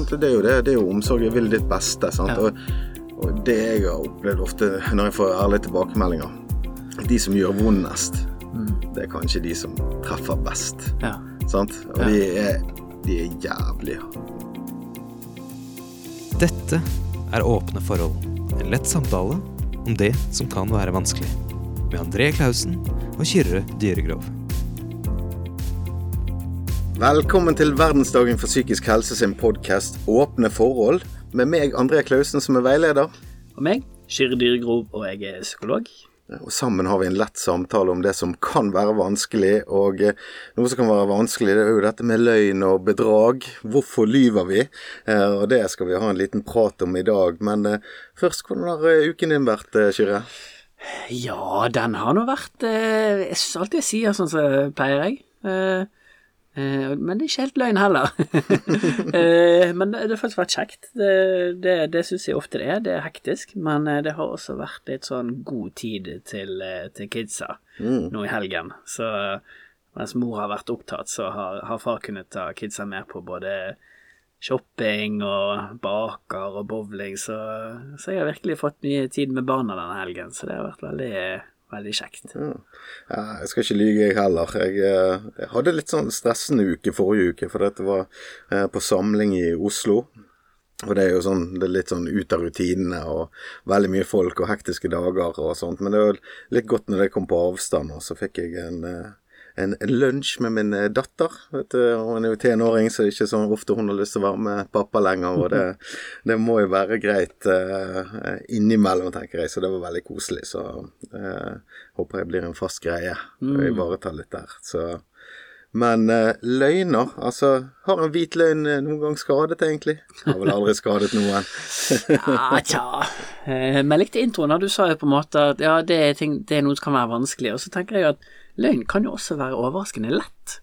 sant? Det er jo det. Det er jo omsorg. Jeg vil ditt beste. sant? Og, og det jeg har opplevd ofte når jeg får ærlige tilbakemeldinger De som gjør vondest, det er kanskje de som treffer best. Ja. Sant? Og de er, de er jævlige. Dette er Åpne forhold. En lett samtale om det som kan være vanskelig. Med André Klausen og Kyrre Dyregrov. Velkommen til verdensdagen for psykisk helse sin podkast Åpne forhold. Med meg, André Klausen, som er veileder. Og meg, Kyrre Dyregrov, og jeg er psykolog. Og sammen har vi en lett samtale om det som kan være vanskelig. Og eh, noe som kan være vanskelig, det er jo dette med løgn og bedrag. Hvorfor lyver vi? Eh, Og det skal vi ha en liten prat om i dag. Men eh, først, hvordan har uken din vært, Kyrre? Ja, den har nå vært Jeg syns alltid jeg sier sånn som pleier jeg. Eh, men det er ikke helt løgn heller. eh, men det, det har faktisk vært kjekt. Det, det, det syns jeg ofte det er. Det er hektisk. Men eh, det har også vært litt sånn god tid til, til kidsa nå i helgen. Så mens mor har vært opptatt, så har, har far kunnet ta kidsa med på både shopping og baker og bowling, så, så jeg har virkelig fått mye tid med barna denne helgen, så det har vært veldig, veldig kjekt. Ja, jeg skal ikke lyge, jeg heller. Jeg, eh, jeg hadde litt sånn stressende uke forrige uke, for dette var eh, på samling i Oslo. Og det er jo sånn, det er litt sånn ut av rutinene og veldig mye folk og hektiske dager og sånt. Men det var litt godt når det kom på avstand, og så fikk jeg en, eh, en, lunsj med min eh, datter. Vet du, Hun er jo tenåring, så det er ikke så ofte hun har lyst til å være med pappa lenger. Og det, det må jo være greit uh, innimellom, tenker jeg. Så det var veldig koselig. Så uh, håper jeg blir en fast greie. Og Ivareta litt der. Så men uh, løgner Altså, har en hvit løgn noen gang skadet, egentlig? Har vel aldri skadet noen. Ja, tja. Eh, Men jeg likte introen. Du sa jo på en måte at ja, det er, ting, det er noe som kan være vanskelig. Og så tenker jeg at løgn kan jo også være overraskende lett.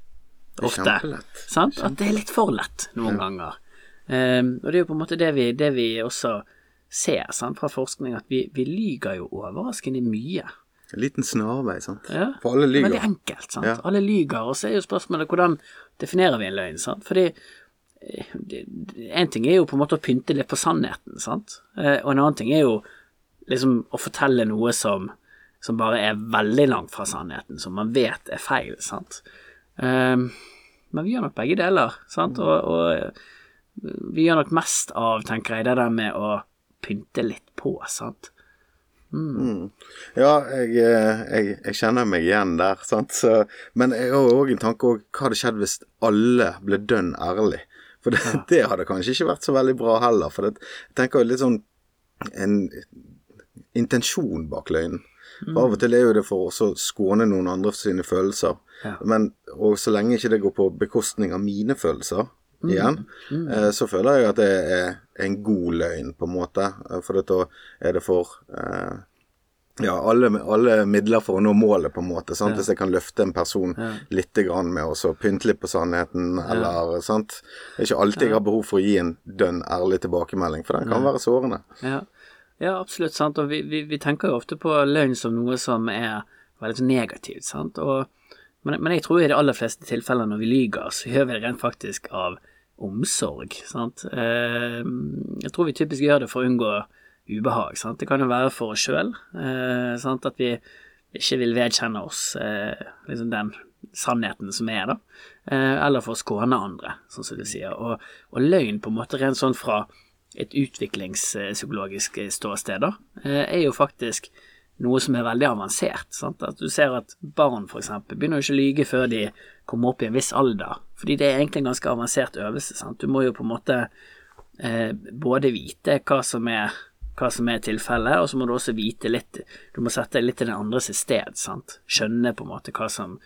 Ofte. Sant? At det er litt for lett noen ganger. Um, og det er jo på en måte det vi, det vi også ser sant, fra forskning, at vi, vi lyger jo overraskende mye. En liten snarvei, sant. Ja. For alle lyger. Veldig enkelt. sant? Ja. Alle lyger, og så er jo spørsmålet hvordan definerer vi en løgn? sant? Fordi eh, det- det- en ting er jo på en måte å pynte litt på sannheten, sant? Eh, og en annen ting er jo liksom å fortelle noe som, som bare er veldig langt fra sannheten, som man vet er feil, sant? Um, men vi gjør nok begge deler, sant? Og, og eh, vi gjør nok mest av, tenker jeg, det der med å pynte litt på, sant? Ja, jeg, eh, jeg, jeg kjenner meg igjen der, sant. Så, men jeg har òg en tanke om hva hadde skjedd hvis alle ble dønn ærlig. For det, det hadde kanskje ikke vært så veldig bra heller. For det, jeg tenker jo litt sånn en intensjon bak løgnen. For Av og til er jo det for å skåne noen andre for sine følelser. Ja. Men og så lenge ikke det går på bekostning av mine følelser igjen, eh, så føler jeg at det er en god løgn, på en måte. Eh, For da er det for eh, ja, alle, alle midler for å nå målet, på en måte. Sant? Hvis jeg kan løfte en person litt grann med å så pynte litt på sannheten, eller sant. Det er ikke alltid jeg har behov for å gi en dønn ærlig tilbakemelding, for den kan være sårende. Ja, ja absolutt. sant, og vi, vi, vi tenker jo ofte på løgn som noe som er veldig negativt. sant, og, men, men jeg tror i de aller fleste tilfeller når vi lyger, så gjør vi det rent faktisk av omsorg. sant. Eh, jeg tror vi typisk gjør det for å unngå ubehag. sant, Det kan jo være for oss sjøl, eh, at vi ikke vil vedkjenne oss eh, liksom den sannheten som er, da, eh, eller for å skåne andre, sånn som du sier. Og, og løgn på en måte rent sånn fra et utviklingspsykologisk ståsted, da, eh, er jo faktisk noe som er veldig avansert. Sant? At du ser at barn eksempel begynner ikke å lyge før de kommer opp i en viss alder, fordi det er egentlig en ganske avansert øvelse. Sant? Du må jo på en måte eh, både vite hva som er hva som er tilfellet, og så må du også vite litt Du må sette litt i den andres sted, sant. Skjønne på en måte hva som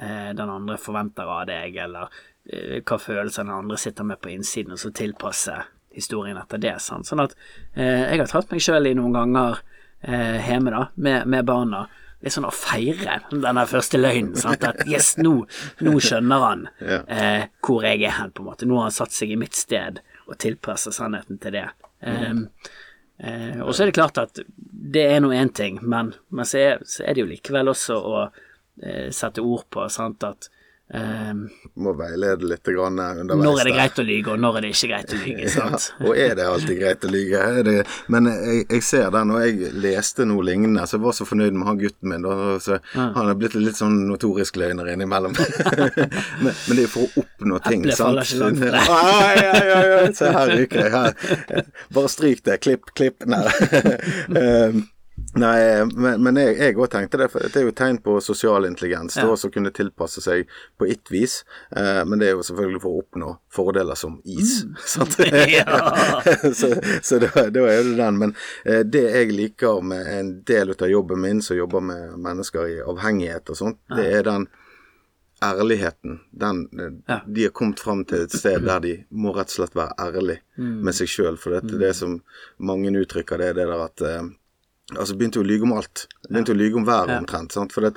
eh, den andre forventer av deg, eller eh, hva følelser den andre sitter med på innsiden, og så tilpasse historien etter det. Sant? Sånn at eh, jeg har tatt meg sjøl i noen ganger eh, hjemme da, med, med barna. Litt sånn å feire denne første løgnen. Sant? At yes, nå, nå skjønner han eh, hvor jeg er hen, på en måte. Nå har han satt seg i mitt sted og tilpasser sannheten til det. Um, eh, og så er det klart at det er nå én ting, men, men så, er, så er det jo likevel også å eh, sette ord på sant, at Ehm, Må veilede litt grann underveis. når er det greit å lyge, og når er det ikke greit å lyge, sant? Ja, og er det alltid greit å lyge? Det, men jeg, jeg ser den, og jeg leste noe lignende, så jeg var så fornøyd med han gutten min. Da, så Han er blitt litt sånn notorisk løgner innimellom. men, men det er for å oppnå ting, Apple sant? ikke langt fra. Ai, ai, ai, ai, Se her ryker jeg. Her. Bare stryk det. Klipp, klipp. Nei. Um, Nei, men, men jeg, òg tenkte det, for det er jo tegn på sosial intelligens. Ja. å kunne tilpasse seg på ett vis, eh, men det er jo selvfølgelig for å oppnå fordeler som is. Sant? Så så da, da er det den. Men eh, det jeg liker med en del av jobben min, som jobber med mennesker i avhengighet og sånt, det er den ærligheten. Den, eh, Ja. De har kommet fram til et sted der de må rett og slett være ærlig med seg sjøl. For det, det som mange uttrykker, det er det der at eh, Altså begynte å lyge om alt. Begynte å lyge om været omtrent. Sant? For det,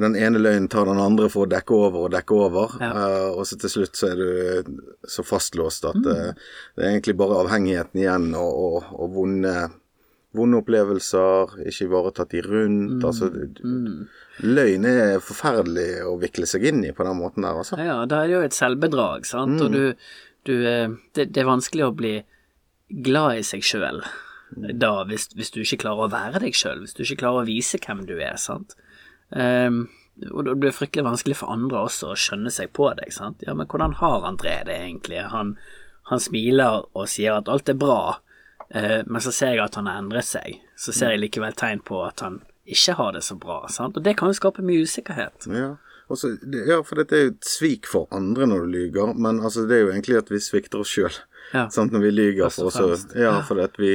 den ene løgnen tar den andre for å dekke over og dekke over, Ja. Uh, og så til slutt så er du så fastlåst at eh, det er egentlig bare avhengigheten igjen og, og, og vonde, vonde opplevelser, ikke ivaretatt de rundt. Altså, du- løgn er forferdelig å vikle seg inn i på den måten der, altså. Ja, da er det jo et selvbedrag, sant, og du, du eh, det, det er vanskelig å bli glad i seg sjøl da, hvis, hvis du ikke klarer å være deg sjøl, hvis du ikke klarer å vise hvem du er, sant. Um, og det blir fryktelig vanskelig for andre også å skjønne seg på deg, sant. Ja, men hvordan har André det egentlig? Han, han smiler og sier at alt er bra, uh, men så ser jeg at han har endret seg. Så ser jeg likevel tegn på at han ikke har det så bra, sant. Og det kan jo skape mye usikkerhet. Ja. Også, ja, for dette er jo et svik for andre når du lyger, men altså, det er jo egentlig at vi svikter oss sjøl. Ja. Når vi lyger for oss. Ja, fordi at vi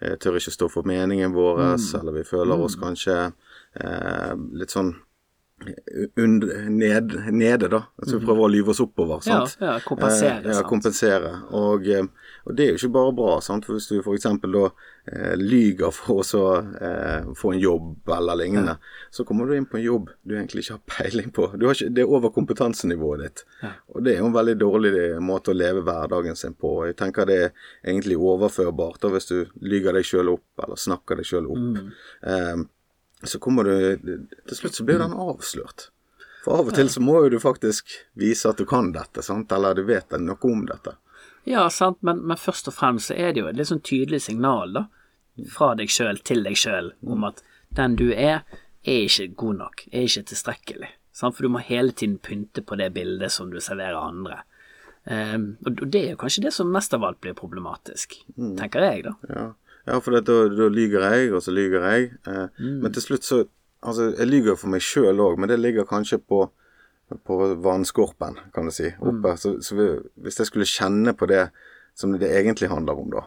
tør ikke stå for meningen vår, Mm. eller vi føler oss kanskje eh, litt sånn und, ned, nede, da. Altså vi prøver å lyve oss oppover. Ja, sant? ja, kompensere, Eh, ja, kompensere. Og, eh, og det er jo ikke bare bra, sant. For hvis du f.eks. da eh, lyger for å eh, få en jobb eller lignende, så kommer du inn på en jobb du egentlig ikke har peiling på. Du har ikke, det er over kompetansenivået ditt. Og det er jo en veldig dårlig måte å leve hverdagen sin på. Jeg tenker det er egentlig overførbart da hvis du lyger deg sjøl opp, eller snakker deg sjøl opp. Eh, så kommer du Til slutt så blir den avslørt. For av og til så må jo du faktisk vise at du kan dette, sant? eller du vet noe om dette. Ja, sant, men, men først og fremst så er det jo et litt sånn tydelig signal, da, fra deg sjøl til deg sjøl, om at den du er, er ikke god nok, er ikke tilstrekkelig. Sant? For du må hele tiden pynte på det bildet som du serverer andre. Um, og det er jo kanskje det som mest av alt blir problematisk, tenker jeg, da. Ja, ja for det, da, da lyger jeg, og så lyger jeg. Eh, Men til slutt så Altså, jeg lyger for meg sjøl òg, men det ligger kanskje på, på vannskorpen, kan du si, oppe. Så, så vi, hvis jeg skulle kjenne på det som det egentlig handler om, da,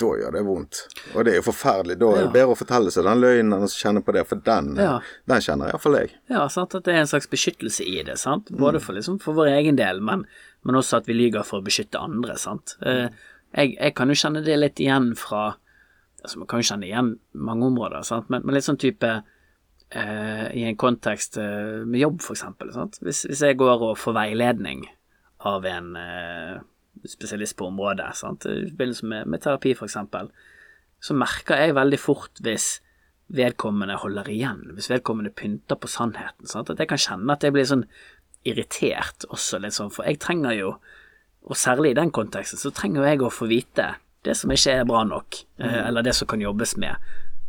da gjør det vondt. Og det er jo forferdelig. Da er det bedre å fortelle seg den løgnen enn å kjenne på det, for den, Ja. den kjenner iallfall jeg. Ja, sant, at det er en slags beskyttelse i det, sant. Både for, liksom, for vår egen del, men, men også at vi lyver for å beskytte andre, sant. Eh, jeg, jeg kan jo kjenne det litt igjen fra altså Man kan jo kjenne igjen mange områder, men, men litt sånn type eh, i en kontekst eh, med jobb, for eksempel. Hvis, hvis jeg går og får veiledning av en eh, spesialist på området, sant? i forbindelse med, med terapi, for eksempel, så merker jeg veldig fort hvis vedkommende holder igjen, hvis vedkommende pynter på sannheten. Sant? At jeg kan kjenne at jeg blir sånn irritert også, litt sånn, for jeg trenger jo, og særlig i den konteksten, så trenger jeg å få vite det som ikke er bra nok, eh, eller det som kan jobbes med.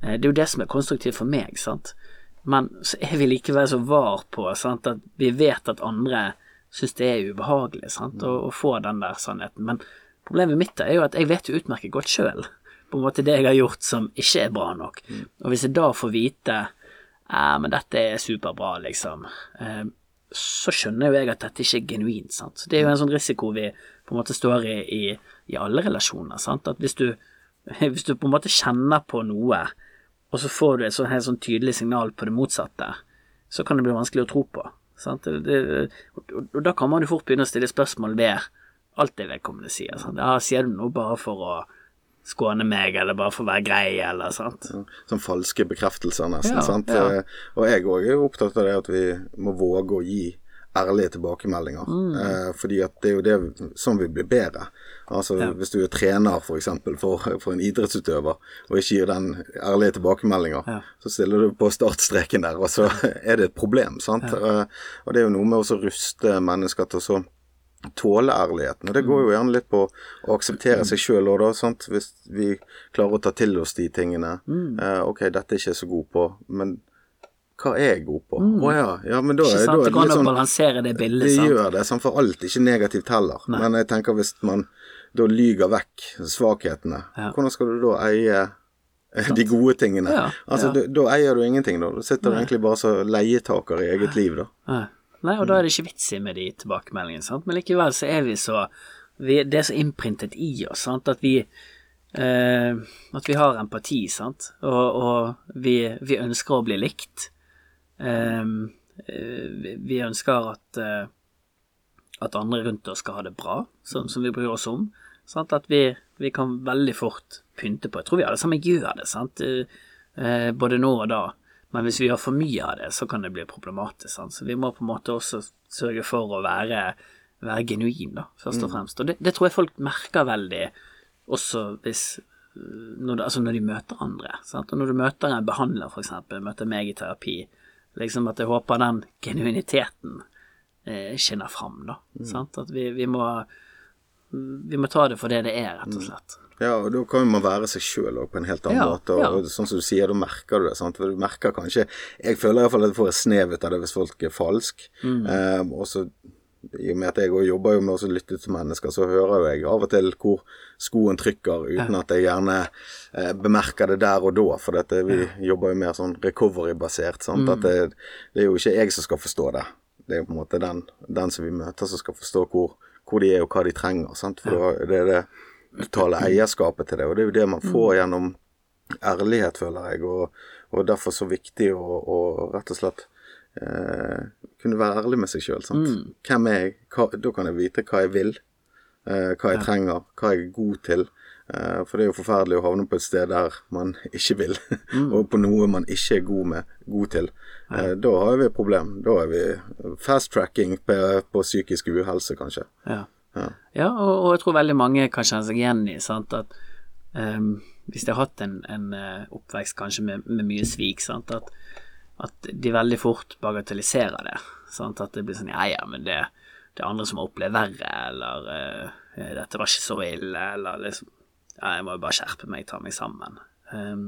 Eh, Det er jo det som er konstruktivt for meg, sant. Men så er vi likevel så var på sant, at vi vet at andre syns det er ubehagelig sant, å, å få den der sannheten. Men problemet mitt er jo at jeg vet jo utmerket godt sjøl på en måte det jeg har gjort som ikke er bra nok. Og hvis jeg da får vite eh, men dette er superbra, liksom, eh, så skjønner jo jeg at dette ikke er genuint. sant. Det er jo en sånn risiko vi på en måte står i i, i alle relasjoner. sant, At hvis du, hvis du på en måte kjenner på noe, og så får du et sånn helt sånn tydelig signal på det motsatte, så kan det bli vanskelig å tro på. Sant? Det, og, og da kan man jo fort begynne å stille spørsmål ved alt det vedkommende sier. Sant? Ja, sier du noe bare for å skåne meg, eller bare for å være grei, eller sant? Sånn falske bekreftelser, nesten. Ja, sant? ja. Eh, Og jeg òg er opptatt av det at vi må våge å gi ærlige tilbakemeldinger. Eh, fordi at det er jo det sånn vi blir bedre. Altså Ja. Hvis du er trener for eksempel for, for en idrettsutøver, og ikke gir den ærlige tilbakemeldinger, Ja. så stiller du på startstreken der, og så er det et problem. sant? Eh, og det er jo noe med å ruste mennesker til å så tåle ærligheten. Og det går jo gjerne litt på å akseptere seg sjøl òg, da. sant? Hvis vi klarer å ta til oss de tingene. Eh, ok, dette er ikke jeg så god på, men hva er jeg god på? Å ja, ja, men da, Ikke sant? da Det er det litt sånn balansere det bildet, sant. det gjør det, sant? for alt ikke negativt heller. Men jeg tenker hvis man da lyger vekk svakhetene, Ja. hvordan skal du da eie de gode tingene? Ja, altså. Da, da eier du ingenting, da. Da sitter du egentlig bare som leietaker i eget liv, da. Nei. Nei, og da er det ikke vits i med de tilbakemeldingene, sant. Men likevel så er vi så vi, Det er så innprintet i oss, sant, at vi eh, At vi har empati, sant, og, og vi, vi ønsker å bli likt. Eh, eh, vi- vi ønsker at eh, at andre rundt oss skal ha det bra, som, som vi bryr oss om. Sant? At vi, vi kan veldig fort pynte på Jeg tror vi alle sammen gjør det, sant? Eh, eh, både nå og da. Men hvis vi gjør for mye av det, så kan det bli problematisk. Sant? Så vi må på en måte også sørge for å være, være genuin, da, først og fremst. Og det, det tror jeg folk merker veldig, også hvis øh, når, de, altså når de møter andre. Sant? Og når du møter en behandler, eksempel, møter meg i terapi, liksom at jeg håper den genuiniteten eh, skinner fram, da. Sant? At vi, vi må vi må ta det for det det er, rett og slett. Ja, og da kan man være seg sjøl på en helt annen Ja, måte. Og, ja. og sånn som du sier, da merker du det. sant? For du merker kanskje Jeg føler iallfall at jeg får et snev ut av det hvis folk er falsk. Mm. Um, og så i og med at jeg også jobber jo med å lytte til mennesker, så hører jo jeg av og til hvor skoen trykker, uten at jeg gjerne eh, bemerker det der og da. For dette, vi jobber jo mer sånn recovery-basert. sant? Mm. At det, det er jo ikke jeg som skal forstå det. Det er jo på en måte den, den som vi møter, som skal forstå hvor, hvor de er og hva de trenger. sant? For ja. det er det totale eierskapet til det, og det er jo det man får gjennom ærlighet, føler jeg, og, og derfor så viktig å, å rett og slett eh, kunne være ærlig med seg sjøl. Hvem er jeg? Hva, da kan jeg vite hva jeg vil, eh, hva jeg trenger, hva jeg er god til. Eh, for det er jo forferdelig å havne på et sted der man ikke vil, og på noe man ikke er god med, god til. Eh, da har vi et problem. Da er vi fast-tracking på, på psykisk uhelse, kanskje. Ja. Ja. Ja, og, og jeg tror veldig mange kan kjenne seg igjen i sant, at um, hvis de har hatt en, en eh, oppvekst kanskje med, med mye svik, sant, at, at de veldig fort bagatelliserer det. Sant, at det blir sånn ja, ja, men det, det er andre som har opplevd verre, eller uh, dette var ikke så ille, eller liksom ja, jeg må jo bare skjerpe meg, ta meg sammen. Um,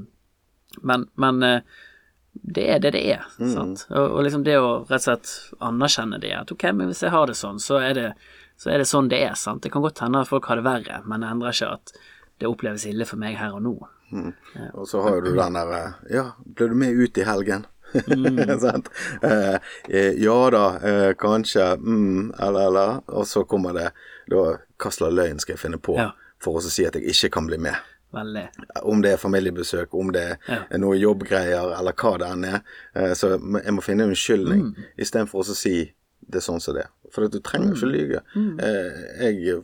men men uh, det er det det er. Sant? Og, og liksom det å rett og slett anerkjenne det, at ok, men hvis jeg har det sånn, så er det, så er det sånn det er. sant? Det kan godt hende at folk har det verre, men det endrer ikke at det oppleves ille for meg her og nå. Og så har du den der eh, Ja, ble du med ut i helgen? Sant? Eh, eh, ja da, eh, kanskje, mm, eller, eller. Og så kommer det da Hva slags løgn skal jeg finne på Ja. for å si at jeg ikke kan bli med? Veldig. Om det er familiebesøk, om det Ja. er noe jobbgreier, eller hva det enn er. Eh, så jeg må finne en unnskyldning, Mm. istedenfor å si det er sånn som det er. For at du trenger ikke lyge. Mm. Eh, jeg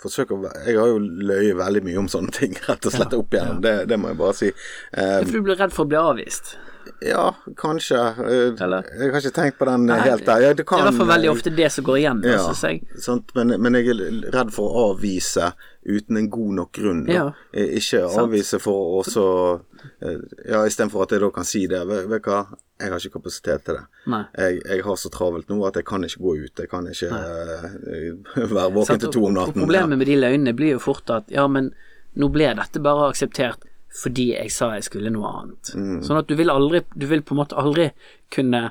forsøker Jeg har jo løyet veldig mye om sånne ting, rett og slett opp igjennom. Det, det må jeg bare si. Eh, For du blir redd for å bli avvist. Ja, kanskje. Eh, Eller? Jeg har ikke tenkt på den Nei, helt der. Ja, det Det er i hvert fall veldig ofte det som går igjen, ja, synes jeg. sant? Men, men jeg er redd for å avvise uten en god nok grunn. Ja. Eh, Ikke avvise for å så eh, Ja, istedenfor at jeg da kan si det. Vet, du hva, jeg har ikke kapasitet til det. Jeg, jeg har så travelt nå at jeg kan ikke gå ut. Jeg kan ikke uh, være våken Sant? til to om natten. og. Problemet med de løgnene blir jo fort at ja, men nå ble dette bare akseptert fordi jeg sa jeg skulle noe annet. Mm. Sånn at du vil aldri Du vil på en måte aldri kunne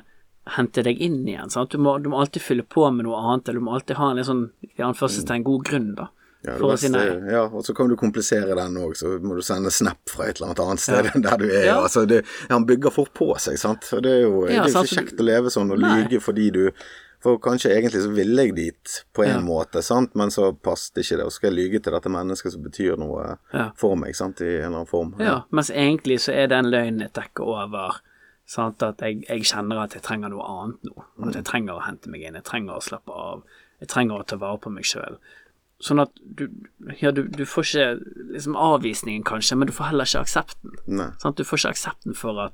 hente deg inn igjen. Du, må, du må alltid fylle på med noe annet, eller du må alltid ha en litt sånn i anførselstegn god grunn, da. Ja, for å si nei. ja, og så kan du komplisere den òg, så må du sende snap fra et eller annet annet sted Ja. der du er. Ja. Altså, det, han bygger fort på seg, sant. Og det er jo, Ja, det er sant, ikke så kjekt å leve sånn og lyge fordi du For kanskje egentlig så ville jeg dit på en Ja. måte, sant, men så passet ikke det. Og skal jeg lyge til dette mennesket som betyr noe Ja. for meg, sant, i en eller annen form. Ja, mens egentlig så er den løgnen et dekke over sant, at jeg, jeg kjenner at jeg trenger noe annet nå. At jeg trenger å hente meg inn, jeg trenger å slappe av, jeg trenger å ta vare på meg sjøl. Sånn at du, ja, du, du får ikke liksom avvisningen, kanskje, men du får heller ikke aksepten. Du får ikke aksepten for at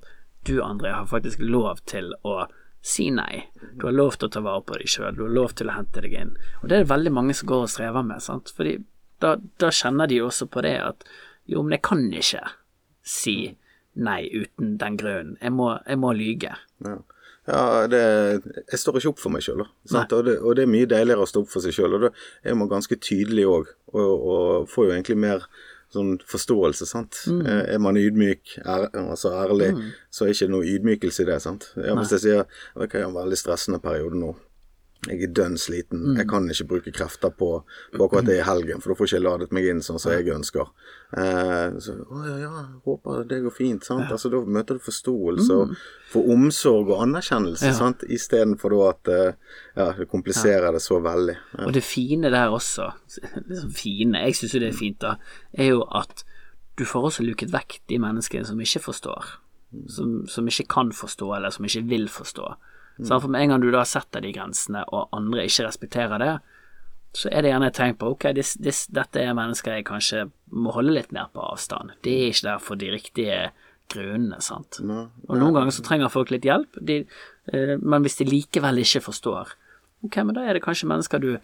du, André, har faktisk lov til å si nei. Du har lov til å ta vare på deg sjøl, du har lov til å hente deg inn. Og det er det veldig mange som går og strever med, sant. Fordi da, da kjenner de også på det at jo, men jeg kan ikke si nei uten den grunnen. Jeg må, jeg må lyge. Ja. Ja, det, jeg står ikke opp for meg sjøl, og, og det er mye deiligere å stå opp for seg sjøl. Og da er man ganske tydelig òg, og, og, får jo egentlig mer sånn forståelse, sant. Mm. Er man ydmyk, er, altså ærlig, mm. så er det ikke noe ydmykelse i det, sant. Ja, hvis jeg sier ok, jeg har en veldig stressende periode nå, jeg er dønn sliten. Mm. Jeg kan ikke bruke krefter på, på akkurat det i helgen, for da får jeg ikke ladet meg inn sånn som jeg ønsker. Eh, så å ja, ja, håper det går fint. sant? Ja. Altså Da møter du forståelse mm. og får omsorg og anerkjennelse, ja. sant? istedenfor da at eh, ja, det kompliserer ja. det så veldig. Ja. Og det fine der også, liksom fine, jeg syns jo det er fint, da, er jo at du får også luket vekk de menneskene som ikke forstår. Som, som ikke kan forstå, eller som ikke vil forstå. Mm. For med en gang du da setter de grensene, og andre ikke respekterer det, så er det gjerne et tegn på ok, this, this, dette er mennesker jeg kanskje må holde litt mer på avstand. De er ikke der for de riktige grunnene, sant. No, og noen ganger så trenger folk litt hjelp, de, eh, men hvis de likevel ikke forstår, ok, men da er det kanskje mennesker du,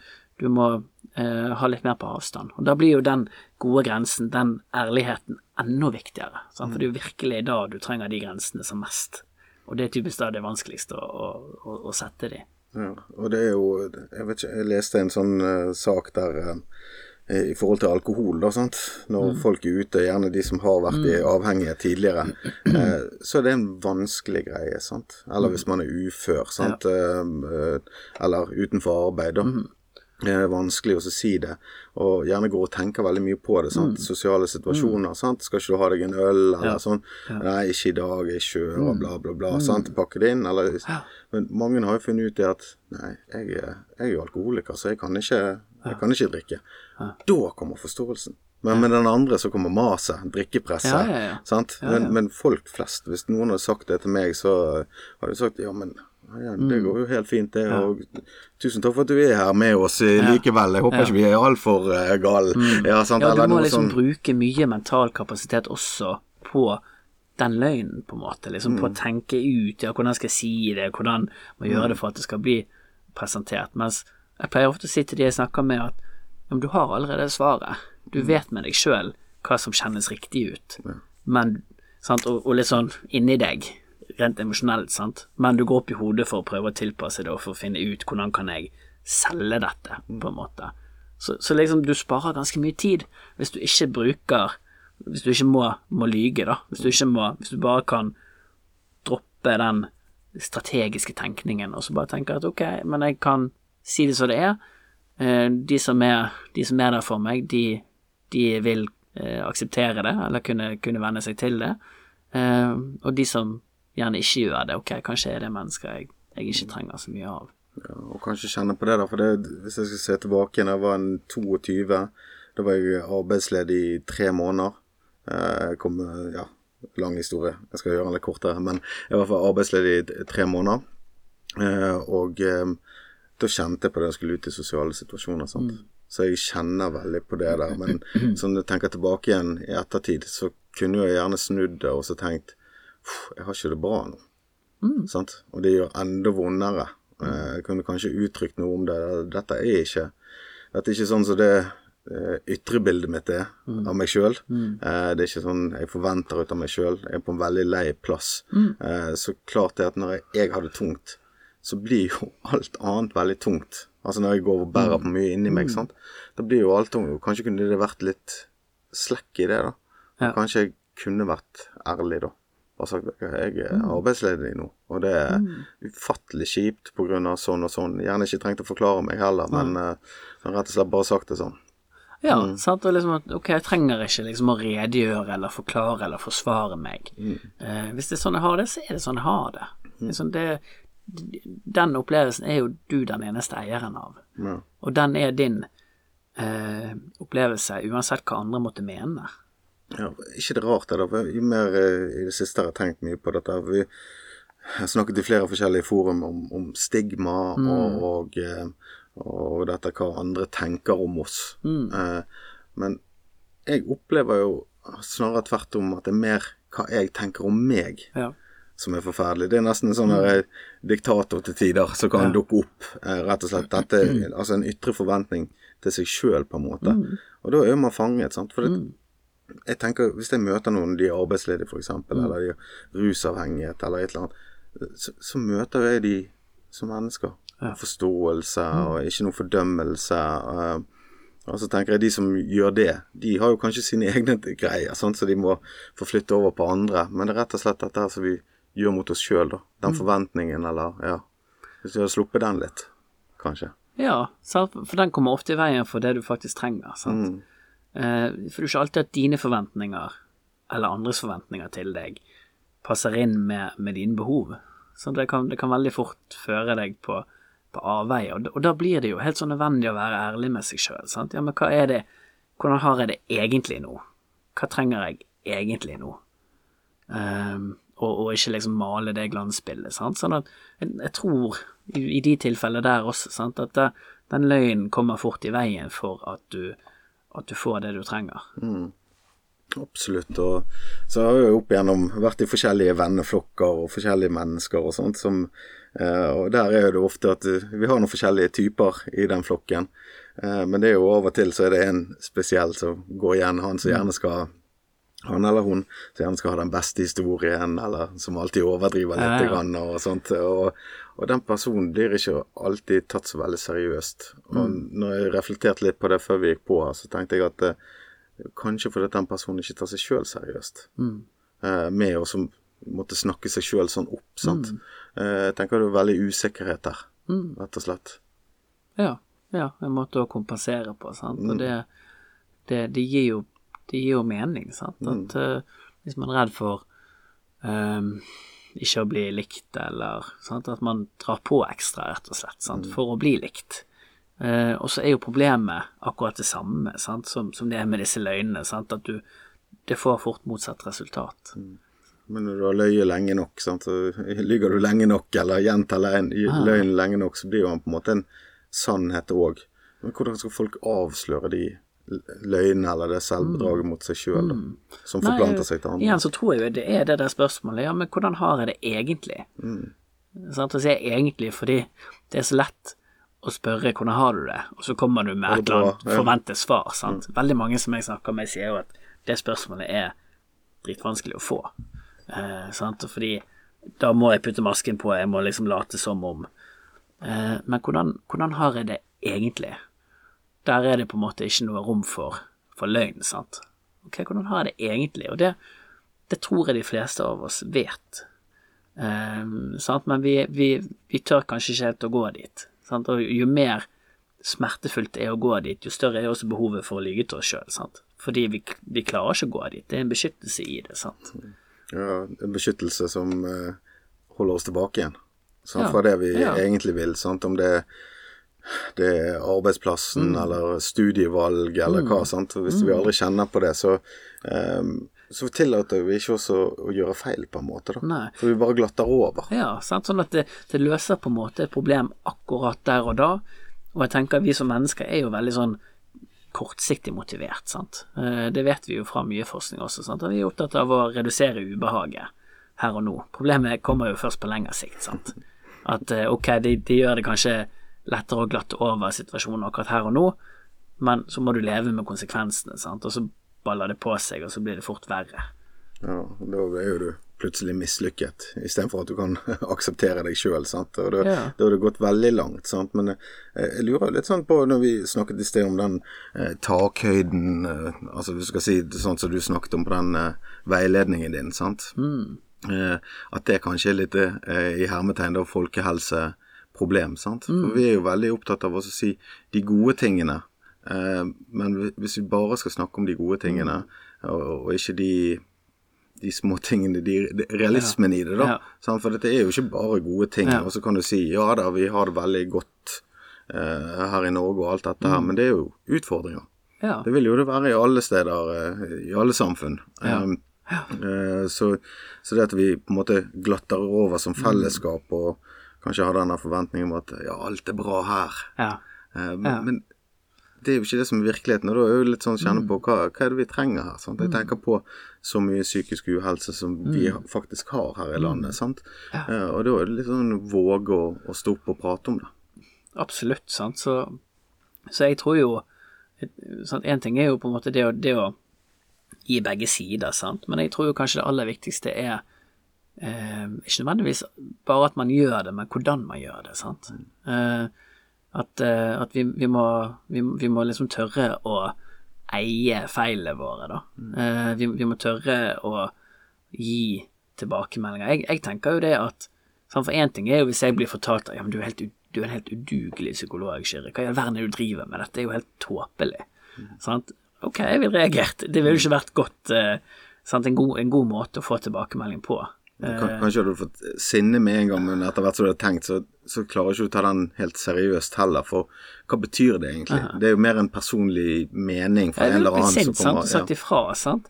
du må eh, ha litt mer på avstand. Og da blir jo den gode grensen, den ærligheten, enda viktigere. Sant? For det er jo virkelig da du trenger de grensene som mest. Og det er typisk da det vanskeligste å, å, å sette de. Ja, og det er jo Jeg vet ikke, jeg leste en sånn uh, sak der uh, i forhold til alkohol, da, sant. Når mm. folk er ute, gjerne de som har vært mm. avhengige tidligere, uh, så er det en vanskelig greie, sant. Eller hvis man er ufør, sant. Ja. eller utenfor arbeid, da. Mm. Det er vanskelig å si det, og gjerne går og tenker veldig mye på det. Mm. Sosiale situasjoner. Mm. sant? 'Skal ikke du ha deg en øl?' eller ja. sånn. Ja. 'Nei, ikke i dag, jeg kjører', mm. bla, bla, bla. Mm. sant? Pakke det inn. Eller, ja. Men mange har jo funnet ut det at 'Nei, jeg, jeg er jo alkoholiker, så jeg kan ikke, jeg kan ikke drikke'. Da kommer forståelsen. Men med den andre så kommer maset, drikkepresset. Men, men, folk flest, hvis noen hadde sagt det til meg, så hadde de sagt 'ja, men' Ja, det mm. går jo helt fint, det. Og tusen takk for at du er her med oss likevel. Jeg håper ikke vi er altfor uh, gale. Mm. Ja, ja, du må liksom sånn... bruke mye mental kapasitet også på den løgnen, på en måte. Liksom mm. På å mm. tenke ut ja, hvordan skal jeg si det, hvordan må jeg gjøre det for at det skal bli presentert. Mens jeg pleier ofte å si til de jeg snakker med, at ja, du har allerede svaret. Du mm. vet med deg sjøl hva som kjennes riktig ut. Men, sant, og, og litt sånn inni deg rent emosjonelt, sant, men du går opp i hodet for å prøve å tilpasse det og for å finne ut hvordan kan jeg selge dette, på en måte. Så, så liksom, du sparer ganske mye tid hvis du ikke bruker Hvis du ikke må, må lyge, da. Hvis du må Hvis du bare kan droppe den strategiske tenkningen og så bare tenke at ok, men jeg kan si det som det er. Eh, de som er, de som er der for meg, de, de vil eh, akseptere det, eller kunne, kunne venne seg til det. Eh, og de som gjerne ikke gjør det. Ok, kanskje er det mennesker jeg, jeg ikke trenger så mye av. Ja, og kanskje kjenne på det, da. For det, hvis jeg skal se tilbake da jeg var en 22, da var jeg arbeidsledig i tre måneder. Eh, jeg kom, ja, lang historie. Jeg skal gjøre den litt kortere. Men jeg var i hvert fall arbeidsledig i tre måneder. Eh, og eh, da kjente jeg på det jeg skulle ut i sosiale situasjoner. sant? Mm. Så jeg kjenner veldig på det der. Men som jeg tenker tilbake igjen i ettertid, så kunne jeg gjerne snudd det og så tenkt jeg har ikke det bra nå. Mm. Og det gjør enda vondere. Eh, jeg kunne kanskje uttrykt noe om det. Dette er ikke Dette er ikke sånn som det uh, ytre bildet mitt er mm. av meg sjøl. Mm. Uh, det er ikke sånn jeg forventer ut av meg sjøl. Jeg er på en veldig lei plass. Mm. Så klart det at når jeg, jeg har det tungt, så blir jo alt annet veldig tungt. Altså når jeg går og bærer mm. på mye inni meg, mm. sant. Da blir jo alt tungt. Kanskje kunne det vært litt slekk i det, da. Ja. Kanskje jeg kunne vært ærlig, da bare sagt at jeg er mm. arbeidsledig nå, og det er mm. ufattelig kjipt pga. sånn og sånn. Gjerne ikke trengt å forklare meg heller, men uh, rett og slett bare sagt det sånn. Ja, mm. sant, og liksom at ok, jeg trenger ikke liksom å redegjøre eller forklare eller forsvare meg. Mm. Eh, hvis det er sånn jeg har det, så er det sånn jeg har det. Mm. Liksom det den opplevelsen er jo du den eneste eieren av, ja. og den er din eh, opplevelse uansett hva andre måtte mene. Ja, ikke det rart, det. da, Jo mer eh, i det siste har jeg tenkt mye på dette. Vi har snakket i flere forskjellige forum om, om stigma mm. og, og, eh, og, dette hva andre tenker om oss. Mm. Eh, men jeg opplever jo snarere tvert om at det er mer hva jeg tenker om meg. Ja. som er forferdelig. Det er nesten en sånn mm. eh, diktator til tider som kan dukke opp. Eh, rett og slett dette, altså en ytre forventning til seg sjøl, på en måte. Og da er man fanget, sant. For det, jeg tenker, hvis jeg møter noen, de er arbeidsledige f.eks., eksempel eller de har rusavhengighet eller et eller annet, så, så møter jeg de som mennesker. Forståelse og ikke noe fordømmelse. Og, og så tenker jeg de som gjør det, de har jo kanskje sine egne greier, sånn, så de må få flytte over på andre. Men det er rett og slett dette her som vi gjør mot oss sjøl, da. Den forventningen, eller ja. Hvis vi hadde sluppet den litt, kanskje. Ja, for den kommer ofte i veien for det du faktisk trenger. Sant? Eh, for det er ikke alltid at dine forventninger, eller andres forventninger til deg, passer inn med, med dine behov. Så det kan, det kan veldig fort føre deg på, på avveie, og, og da blir det jo helt sånn nødvendig å være ærlig med seg sjøl. Ja, men hva er det Hvordan har jeg det egentlig nå? Hva trenger jeg egentlig nå? Um, og, og ikke liksom male det glansbildet. Sant? Sånn at jeg, jeg tror i, i de tilfellene der også sant, at det, den løgnen kommer fort i veien for at du, at du får det du trenger. Absolutt. Og så har jeg opp igjennom vært i forskjellige venneflokker og forskjellige mennesker og sånt som eh, Og der er det ofte at eh, vi har noen forskjellige typer i den flokken. Eh, men det er jo av og til så er det en spesiell som går igjen. Han som gjerne skal han eller hun som gjerne skal ha den beste historien, eller som alltid overdriver litt. Ja, ja. Grann, og sånt. Og, og den personen blir ikke alltid tatt så veldig seriøst. Og Mm. når jeg reflekterte litt på det før vi gikk på her, så tenkte jeg at eh, Kanskje fordi den personen ikke tar seg sjøl seriøst. Eh, med å som måtte snakke seg sjøl sånn opp, sant. Eh, jeg tenker det er veldig usikkerhet der, rett og slett. Ja, ja, en måte å kompensere på, sant. Og det, det, det, gir, jo, det gir jo mening, sant. At uh, hvis man er redd for um, ikke å bli likt, eller sant, at man drar på ekstra, rett og slett, sant, for å bli likt. Eh, og så er jo problemet akkurat det samme sant, som, som det er med disse løgnene. Sant, at du Det får fort motsatt resultat. Men når du har løyet lenge nok, sant? så lyver du lenge nok, eller gjentar løgn- løgnen lenge nok, så blir han på en måte en sannhet òg. Men hvordan skal folk avsløre de løgnene eller det selvbedraget mot seg sjøl, som forplanter seg til andre? Igjen så tror jeg jo det er det der spørsmålet. Ja, men hvordan har jeg det egentlig? Sant? Og så er egentlig fordi det er så lett å spørre hvordan har du det, og så kommer du med et eller annet forventet svar. Sant? Veldig mange som jeg snakker med, sier jo at det spørsmålet er dritvanskelig å få. Eh, sant? Fordi da må jeg putte masken på, jeg må liksom late som om. Eh, men hvordan, hvordan har jeg det egentlig? Der er det på en måte ikke noe rom for, for løgn, sant. Ok, hvordan har jeg det egentlig? Og det, det tror jeg de fleste av oss vet. Um, sant? Men vi, vi, vi tør kanskje ikke helt å gå dit. Sant? Og jo mer smertefullt det er å gå dit, jo større er også behovet for å lyge til oss sjøl. Fordi vi, vi klarer ikke å gå dit. Det er en beskyttelse i det. sant? Ja, en beskyttelse som eh, holder oss tilbake igjen. Sant? Fra det vi ja. egentlig vil. Sant? Om det, det er arbeidsplassen Mm. eller studievalg eller hva. Sant? Hvis vi aldri kjenner på det, så, um, så tillater vi ikke også å gjøre feil, på en måte. Da. Nei. For vi bare glatter over. Ja, sant? sånn at det, det løser på en måte et problem akkurat der og da. Og jeg tenker vi som mennesker er jo veldig sånn kortsiktig motivert, sant. Eh, Det vet vi jo fra mye forskning også, sant. Og vi er opptatt av å redusere ubehaget her og nå. Problemet kommer jo først på lengre sikt, sant. At eh, ok, de, de gjør det kanskje lettere å glatte over situasjonen akkurat her og nå, men så må du leve med konsekvensene, sant. Og så baller det på seg, og så blir det fort verre. Ja, Da er jo du plutselig mislykket, istedenfor at du kan akseptere deg sjøl. Da, Ja. har det gått veldig langt. Sant? Men eh, jeg lurer litt sånn på, når vi snakket i sted om den eh, takhøyden eh, Altså du skal si sånn som du snakket om på den eh, veiledningen din, sant. Eh, at det kanskje er litt eh, i hermetegn da folkehelseproblem, sant. For vi er jo veldig opptatt av å si de gode tingene. Eh, men hvis vi bare skal snakke om de gode tingene, og, og ikke de de små tingene, de, de, realismen i det, da. Ja. For dette er jo ikke bare gode ting. Ja. Og så kan du si ja da, vi har det veldig godt eh, her i Norge og alt dette her, men det er jo utfordringer. Ja. Det vil jo det være i alle steder, eh, i alle samfunn. Ja. Um, eh, så, så det at vi på en måte glatter over som fellesskap og kanskje har denne forventningen om at ja, alt er bra her. Ja. Eh, men, Ja. men det er jo ikke det som er virkeligheten. Og da er jo litt sånn kjenne på hva, hva er det vi trenger her. sant? Jeg tenker på så mye psykisk uhelse som vi faktisk har her i landet. sant? Eh, og da er det litt sånn våge å, å stå opp og prate om det. Absolutt, sant. Så, så jeg tror jo sant? En ting er jo på en måte det å, det å gi begge sider, sant. Men jeg tror jo kanskje det aller viktigste er eh, ikke nødvendigvis bare at man gjør det, men hvordan man gjør det, sant. Eh, at, eh, at vi, vi, må, vi, vi må liksom tørre å eie feilene våre, da. Eh, vi, vi må tørre å gi tilbakemeldinger. Jeg, jeg tenker jo det at sant, For én ting er jo hvis jeg blir fortalt at ja, men du er, helt, du er en helt udugelig psykolog, Kyrre. Hva i all verden er det du driver med? Dette er jo helt tåpelig. Sant? Ok, jeg ville reagert. Det ville jo ikke vært godt eh, sant? En, god, en god måte å få tilbakemelding på. Eh, Kan- Kanskje hadde du fått sinne med en gang, men etter hvert som du har tenkt, så, så klarer ikke du ta den helt seriøst heller. For hva betyr det egentlig? Det er jo mer en personlig mening fra en eller annen sint som sant, kommer og sagt ifra, sant.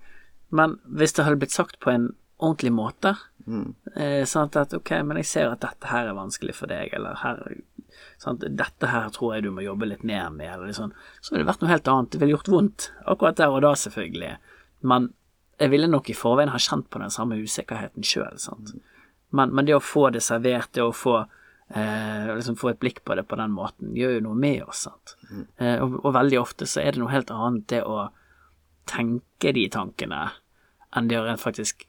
Men hvis det hadde blitt sagt på en ordentlig måte, Mm. eh, sant at ok, men jeg ser at dette her er vanskelig for deg, eller her sant, dette her tror jeg du må jobbe litt mer med, eller sånn, så ville det vært noe helt annet. Det ville gjort vondt, akkurat der og da, selvfølgelig. Men jeg ville nok i forveien ha kjent på den samme usikkerheten sjøl. Men, men det å få det servert, det å få eh, liksom få et blikk på det på den måten, gjør jo noe med oss, sant. Eh, og, og veldig ofte så er det noe helt annet det å tenke de tankene enn det å rent faktisk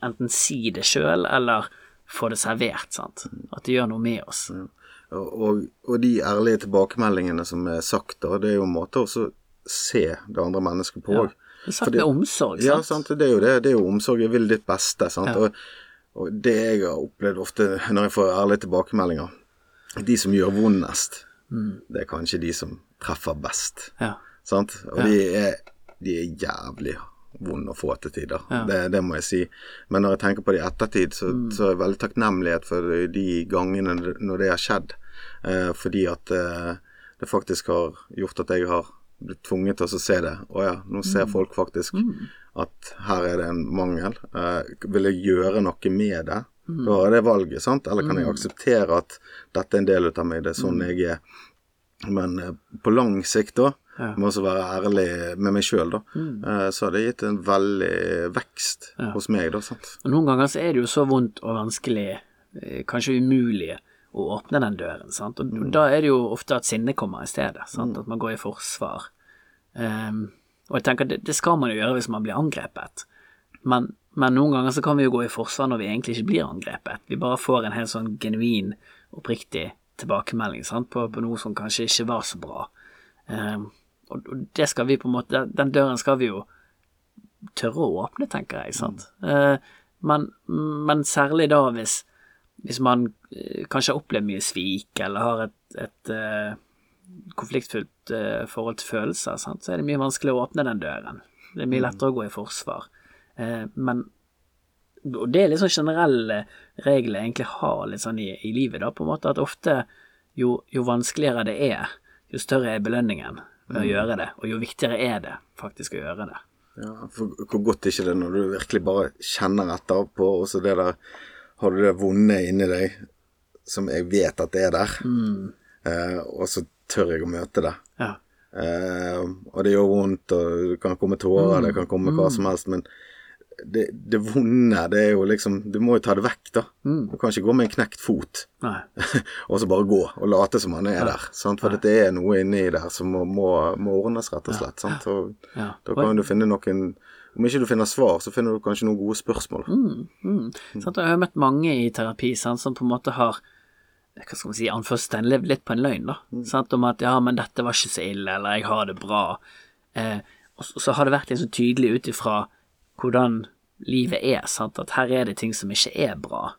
enten si det sjøl eller få det servert, sant. At det gjør noe med oss. Og, og, og de ærlige tilbakemeldingene som er sagt, da, det er jo en måte å se det andre mennesket på òg. Det er sagt med omsorg, Ja, sant. sant. Det er jo det. Det er jo omsorg. Jeg vil ditt beste. sant. Ja. Og, og det jeg har opplevd ofte når jeg får ærlige tilbakemeldinger De som gjør vondest, Mm. det er kanskje de som treffer best. Ja. Sant? Og de, er, de er jævlig vonde å få til tider. Ja. Det, det må jeg si. Men når jeg tenker på det i ettertid, så, Mm. så er jeg veldig takknemlighet for de gangene når det har skjedd. Eh, fordi at eh, det faktisk har gjort at jeg har blitt tvunget til å se det. Å ja, nå ser Mm. folk faktisk at her er det en mangel. Eh, vil jeg gjøre noe med det? Mm. Da er det valget, sant? Eller kan jeg akseptere at dette er en del av meg, det er Mm. sånn jeg er. Men eh, på lang sikt, da, Ja. må også være ærlig med meg sjøl, da, eh, så har det gitt en veldig vekst Ja. hos meg, da, sant. Og noen ganger så er det jo så vondt og vanskelig, eh, kanskje umulig, å åpne den døren, sant. Og da er det jo ofte at sinnet kommer i stedet, sant. At man går i forsvar. Um, og jeg tenker det, det skal man jo gjøre hvis man blir angrepet. Men, men noen ganger så kan vi jo gå i forsvar når vi egentlig ikke blir angrepet. Vi bare får en helt sånn genuin, oppriktig tilbakemelding sant? På, på noe som kanskje ikke var så bra. Um, og, og det skal vi på en måte Den døren skal vi jo tørre å åpne, tenker jeg. sant? Eh, men, men særlig da hvis, hvis man eh, kanskje har opplevd mye svik, eller har et, et uh, konfliktfullt uh, forhold til følelser, sant? så er det mye vanskelig å åpne den døren. Det er mye lettere å gå i forsvar. Uh, men og det er litt sånn generelle regler jeg egentlig har litt sånn i, i livet, da, på en måte, at ofte jo, jo vanskeligere det er, jo større er belønningen ved å gjøre det, og jo viktigere er det faktisk å gjøre det. Ja, for hvor godt er ikke det når du virkelig bare kjenner etter på, og så det der Har du det vonde inni deg, som jeg vet at det er der, eh, og så tør jeg å møte det. Ja. Eh, og det gjør vondt, og det kan komme tårer, det kan komme hva som helst, men det, det vonde, det er jo liksom Du må jo ta det vekk, da. Du kan ikke gå med en knekt fot og så bare gå og late som han er der. Sant? For det er noe inni der som må, må, må ordnes, rett og slett. Sant? Og Ja. Da kan du finne noen Om ikke du finner svar, så finner du kanskje noen gode spørsmål. Mm. mm. Sånn, Jeg har møtt mange i terapi sånn, som på en måte har hva skal man si, anførselstegn, levd litt på en løgn, da. Sant? Om at ja, men dette var ikke så ille, eller jeg har det bra. Eh, og så, så har det vært liksom tydelig ut ifra hvordan livet er, sant, at her er det ting som ikke er bra.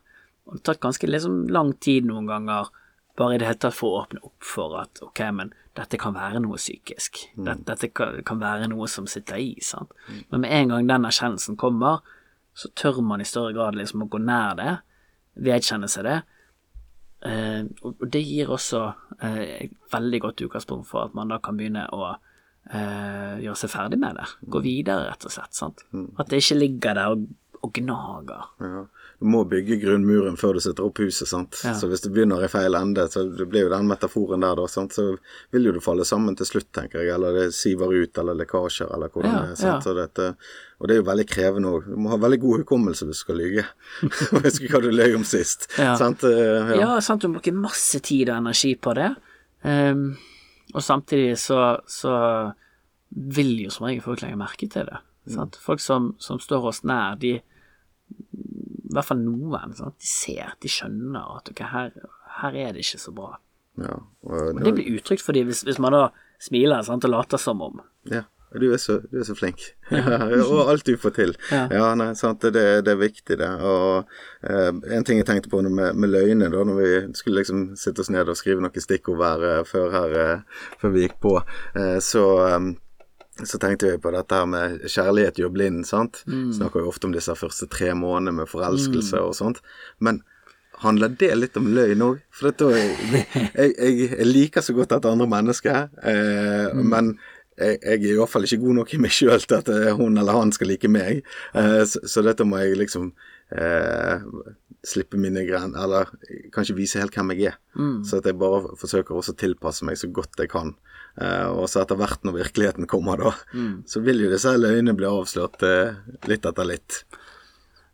Og det har tatt ganske liksom lang tid noen ganger, bare i det hele tatt for å åpne opp for at ok, men dette kan være noe psykisk. Dette, dette kan, være noe som sitter i, sant. Men med en gang den erkjennelsen kommer, så tør man i større grad liksom å gå nær det, vedkjenne seg det. Eh, og og det gir også eh, et veldig godt utgangspunkt for at man da kan begynne å eh, gjøre seg ferdig med det. Gå videre, rett og slett. sant? At det ikke ligger der og og gnager. Ja. Du må bygge grunnmuren før du setter opp huset, sant. Ja. Så hvis du begynner i feil ende, så det blir jo den metaforen der, da, sant. Så vil jo det falle sammen til slutt, tenker jeg. Eller det siver ut, eller lekkasjer, eller hvordan Ja, det er. sant? ja. Dette, og det er jo veldig krevende òg. Du må ha veldig god hukommelse hvis du skal lyge. Husker hva du løy om sist. Sant? Eh, Ja, sant, du må bruke masse tid og energi på det. Um, og samtidig så, så vil jo som regel folk legge merke til det. Sant? Folk som, som står oss nær, de I hvert fall noen. sånn at De ser, de skjønner at ok, her, her er det ikke så bra. Ja, og, Og det blir uttrykt for dem hvis, hvis man da smiler sant, og later som om. Ja, du er så, du er så flink. og alt du får til. Ja. Ja, nei, sant, det, det er viktig, det. Og eh, en ting jeg tenkte på med, med løgne, da, når vi skulle liksom sitte oss ned og skrive noen stikkord hver eh, før, her, eh, før vi gikk på, eh, så eh, så tenkte vi på dette her med kjærlighet gjør blind, sant. Snakker jo ofte om disse første tre månedene med forelskelse og sånt. Men handler det litt om løgn òg? For dette, jeg, jeg, jeg liker så godt dette andre mennesket, eh, men jeg, jeg er i hvert fall ikke god nok i meg sjøl til at eh, hun eller han skal like meg. Eh, så, så dette må jeg liksom eh, slippe mine gren... Eller kanskje vise helt hvem jeg er. Så at jeg bare forsøker også å tilpasse meg så godt jeg kan. Eh, og så etter hvert når virkeligheten kommer, da, så vil jo disse løgnene bli avslørt eh, litt etter litt.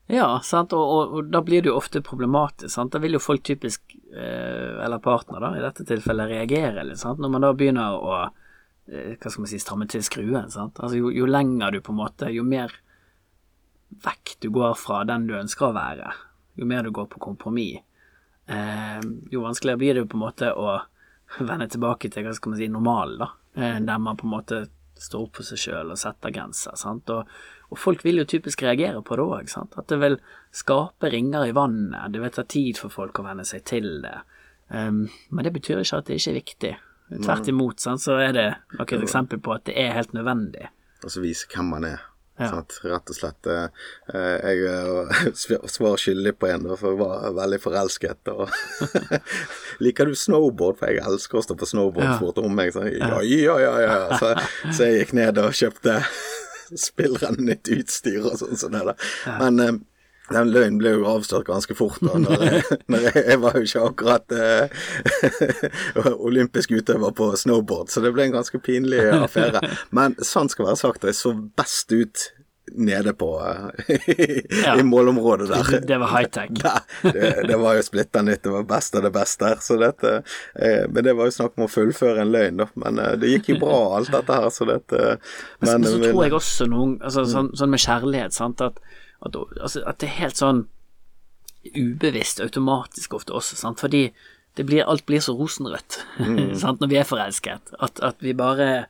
Ja, sant, og, og, og da blir det jo ofte problematisk. Sant? Da vil jo folk typisk, eh, eller partner da, i dette tilfellet, reagere litt. Sant? Når man da begynner å eh, hva skal man si, stramme til skruen. Sant? Altså, jo, jo lenger du på en måte, jo mer vekk du går fra den du ønsker å være, jo mer du går på kompromiss, eh, jo vanskeligere blir det på en måte å vende tilbake til hva skal man si, normalen, da. Eh, der man på en måte står opp for seg sjøl og setter grenser. Sant? Og, og folk vil jo typisk reagere på det òg. At det vil skape ringer i vannet. Det vil ta tid for folk å venne seg til det. Um, men det betyr ikke at det ikke er viktig. Tvert imot sant? så er det nok et eksempel på at det er helt nødvendig. Og så vise hvem man er. Ja. Sant? Rett og slett. eh, eh, Jeg svar skyldig på en, for jeg var veldig forelsket. Og Liker du snowboard? For jeg elsker å stå på snowboard, Ja. spurte hun meg. Så, jeg, ja, ja, ja, ja. Så, så jeg gikk ned og kjøpte spillrende nytt utstyr og sånn. sånn. Men eh, den løgnen ble jo avslørt ganske fort. da, når jeg, når jeg, jeg var jo ikke akkurat eh, olympisk utøver på snowboard, så det ble en ganske pinlig affære. Men sant skal være sagt, jeg så best ut nede på eh, Ja. i målområdet der. Det var high-tech. Det, det var jo splitter nytt, det var best av det beste her. Så dette, eh, men det var jo snakk om å fullføre en løgn, da. Men eh, det gikk jo bra, alt dette her. Så dette Men, men, så tror jeg også noen altså, sånn, sånn med kjærlighet, sant, at, at, altså, at det er helt sånn ubevisst, automatisk ofte også, sant, fordi det blir, alt blir så rosenrødt sant, når vi er forelsket, at, at vi bare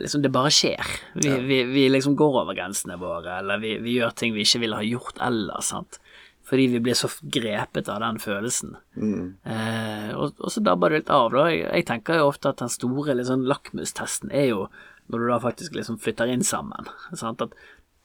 liksom det bare skjer. Vi, vi, vi liksom går over grensene våre, eller vi, vi gjør ting vi ikke ville ha gjort ellers, sant. Fordi vi blir så grepet av den følelsen. Eh, og, og så dabber det litt av, da. Jeg, jeg tenker jo ofte at den store liksom, lakmustesten er jo når du da faktisk liksom flytter inn sammen. Sant? At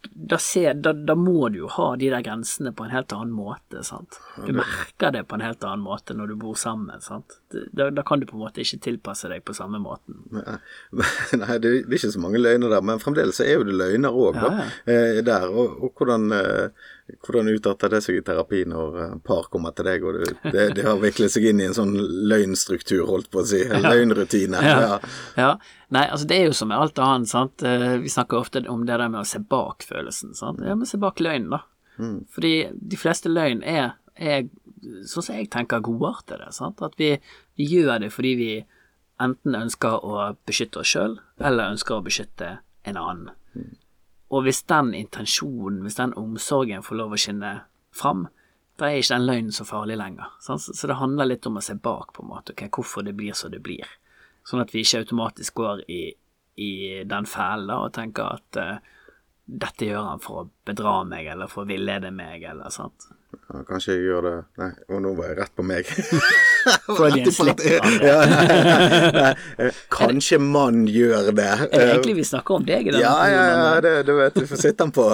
da, ser, da, da må du jo ha de der grensene på en helt annen måte. Sant? Du merker det på en helt annen måte når du bor sammen. Sant? Da, da kan du på en måte ikke tilpasse deg på samme måten. Nei, det er ikke så mange løgner der, men fremdeles er jo det løgner òg, ja, ja. der. Og, og hvordan, eh, hvordan utarter det seg i terapi når eh, par kommer til deg, og du, det, det har viklet seg inn i en sånn løgnstruktur, holdt på å si. Løgnrutine. Ja. Ja. Nei, altså det er jo som med alt annet, sant. Eh, Vi snakker ofte om det der med å se bak følelsen, sant. Ja, men se bak løgnen, da. Fordi de fleste løgn er, er sånn som jeg tenker, godartede. Sant? At vi, vi gjør det fordi vi enten ønsker å beskytte oss sjøl, eller ønsker å beskytte en annen. Og hvis den intensjonen, hvis den omsorgen får lov å skinne fram, da er ikke den løgnen så farlig lenger. Sant? Så så det handler litt om å se bak, på en måte, ok, hvorfor det blir som det blir. Sånn at vi ikke automatisk går i, i den fellen og tenker at eh, dette gjør han for å bedra meg, eller for å villede meg, eller sant. Ja, kanskje jeg gjør det Nei, og nå var jeg rett på meg. Freudian slip, ja, nei, nei, nei. Kanskje man gjør det. Er det egentlig vi snakker om deg i denne Ja, ja, ja, det, du vet, du får sitte den på,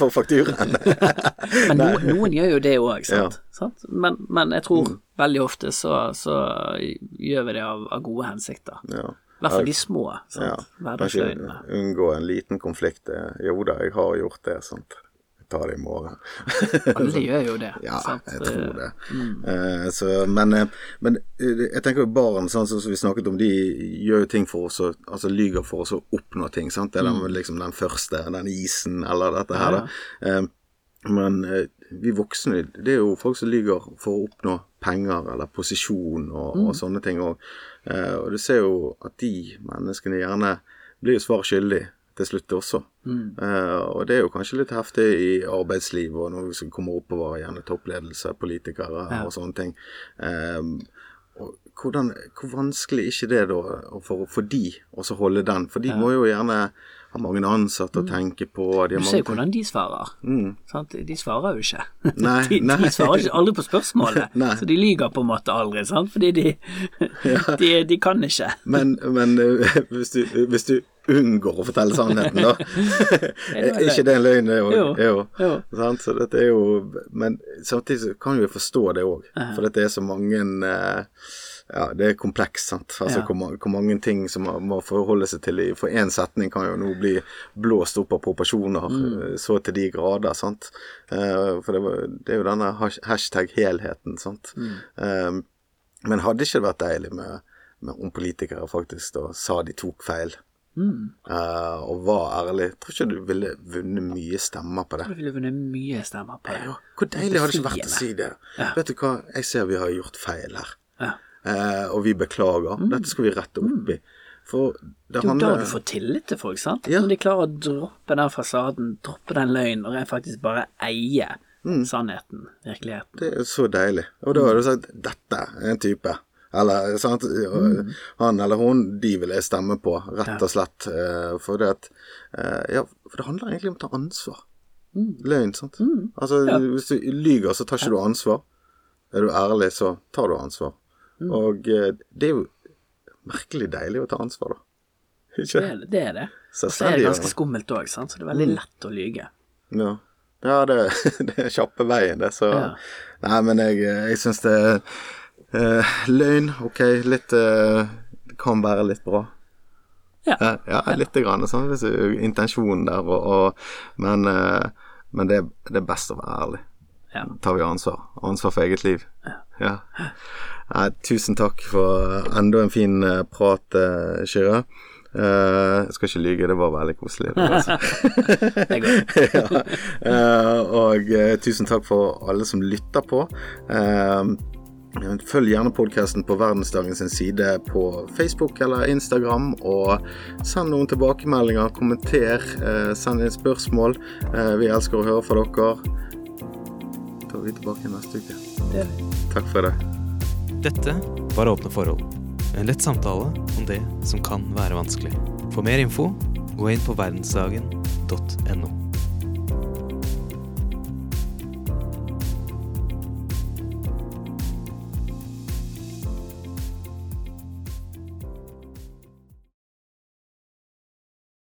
på fakturaen. Men no, noen gjør jo det òg, sant. sant? Men, men jeg tror veldig ofte så, så gjør vi det av, av gode hensikter. Ja. I hvert fall de små. Ja, sant? kanskje Hverdagsløgnene. unngå en liten konflikt. eh, Jo da, jeg har gjort det, sant. ta det i morgen. Alle gjør jo det. Ja, sant? jeg tror det. Mm. Eh, så, men, eh, men eh, jeg tenker jo barn, sånn som vi snakket om, de gjør jo ting for oss Altså lyger for oss å oppnå ting. sant? Det er den, liksom den første, den isen, eller dette her, da. Eh, men eh, vi voksne, det er jo folk som lyver for å oppnå penger eller posisjon og, og sånne ting òg. Eh, og du ser jo at de menneskene gjerne blir jo svar skyldig til slutt også. Eh, og det er jo kanskje litt heftig i arbeidslivet og når vi skal komme oppover, gjerne toppledelse, politikere og sånne ting. Eh, og hvordan, hvor vanskelig er ikke det da for, for de å holde den? For de må jo gjerne ha mange ansatte å tenke på. De har Du ser jo hvordan de svarer. Sant? De svarer jo ikke. Nei, de, nei. de svarer ikke aldri på spørsmålet, så de lyver på en måte aldri, sant? fordi de, de, de kan ikke. men, men eh, hvis, du, hvis du unngår å fortelle sannheten, da ikke det en løgn, det òg? Jo, jo. Sant? Så dette er jo Men samtidig så kan vi forstå det òg, for dette er så mange eh, ja, det er komplekst, sant. Altså Ja. hvor, mange, hvor mange ting som man må forholde seg til. i- For én setning kan jo nå bli blåst opp av proporsjoner mm. så til de grader, sant. Uh, for det, var, det er jo denne hashtag helheten, sant. Eh, men hadde ikke det vært deilig med, med om politikere faktisk da sa de tok feil, eh, og var ærlig? Jeg Tror ikke du ville vunnet mye stemmer på det. Du ville vunnet mye stemmer på det. Ja, hvor deilig hadde det ikke vært å si det? Vet du hva, jeg ser vi har gjort feil her. Ja. Uh, og vi beklager. Dette skal vi rette opp i. For det Det er jo da du får tillit til folk, sant? Ja. Når de klarer å droppe den fasaden, droppe den løgnen, og jeg faktisk bare eie sannheten, virkeligheten. Det er så deilig. Og da har du sagt dette er en type. Eller sant, han eller hun, de vil jeg stemme på, rett og slett. Eh, for det at eh, Ja, for det handler egentlig om å ta ansvar. Løgn, sant. Altså, hvis du lyver, så tar ikke du ansvar. Er du ærlig, så tar du ansvar. Og eh, det er jo merkelig deilig å ta ansvar, da. Ikke Det det. Er det. Og så er det ganske skummelt òg, så det er veldig lett å lyge. Ja, ja det, det er kjappe veien, det. Så Ja. Nei, men jeg, jeg syns det eh, Løgn, ok, litt uh, Det kan være litt bra. Ja. Ja, ja lite grann. Sånn, hvis intensjonen der, og, og, men, eh, men det, det er best å være ærlig. Ja. tar vi ansvar. Ansvar for eget liv. Ja. Tusen takk for enda en fin prat, uh, Kyrre. Uh, jeg skal ikke lyge, det var veldig koselig. Det altså. Det går. ja. uh, og uh, tusen takk for alle som lytter på. Eh, Følg gjerne podkasten på Verdensdagen sin side på Facebook eller Instagram, og send noen tilbakemeldinger, kommenter, eh, send inn spørsmål. Eh, vi elsker å høre fra dere. Da er vi tilbake neste uke. Det. Takk for det. Dette var Åpne forhold. En lett samtale om det som kan være vanskelig. For mer info, gå inn på verdensdagen.no.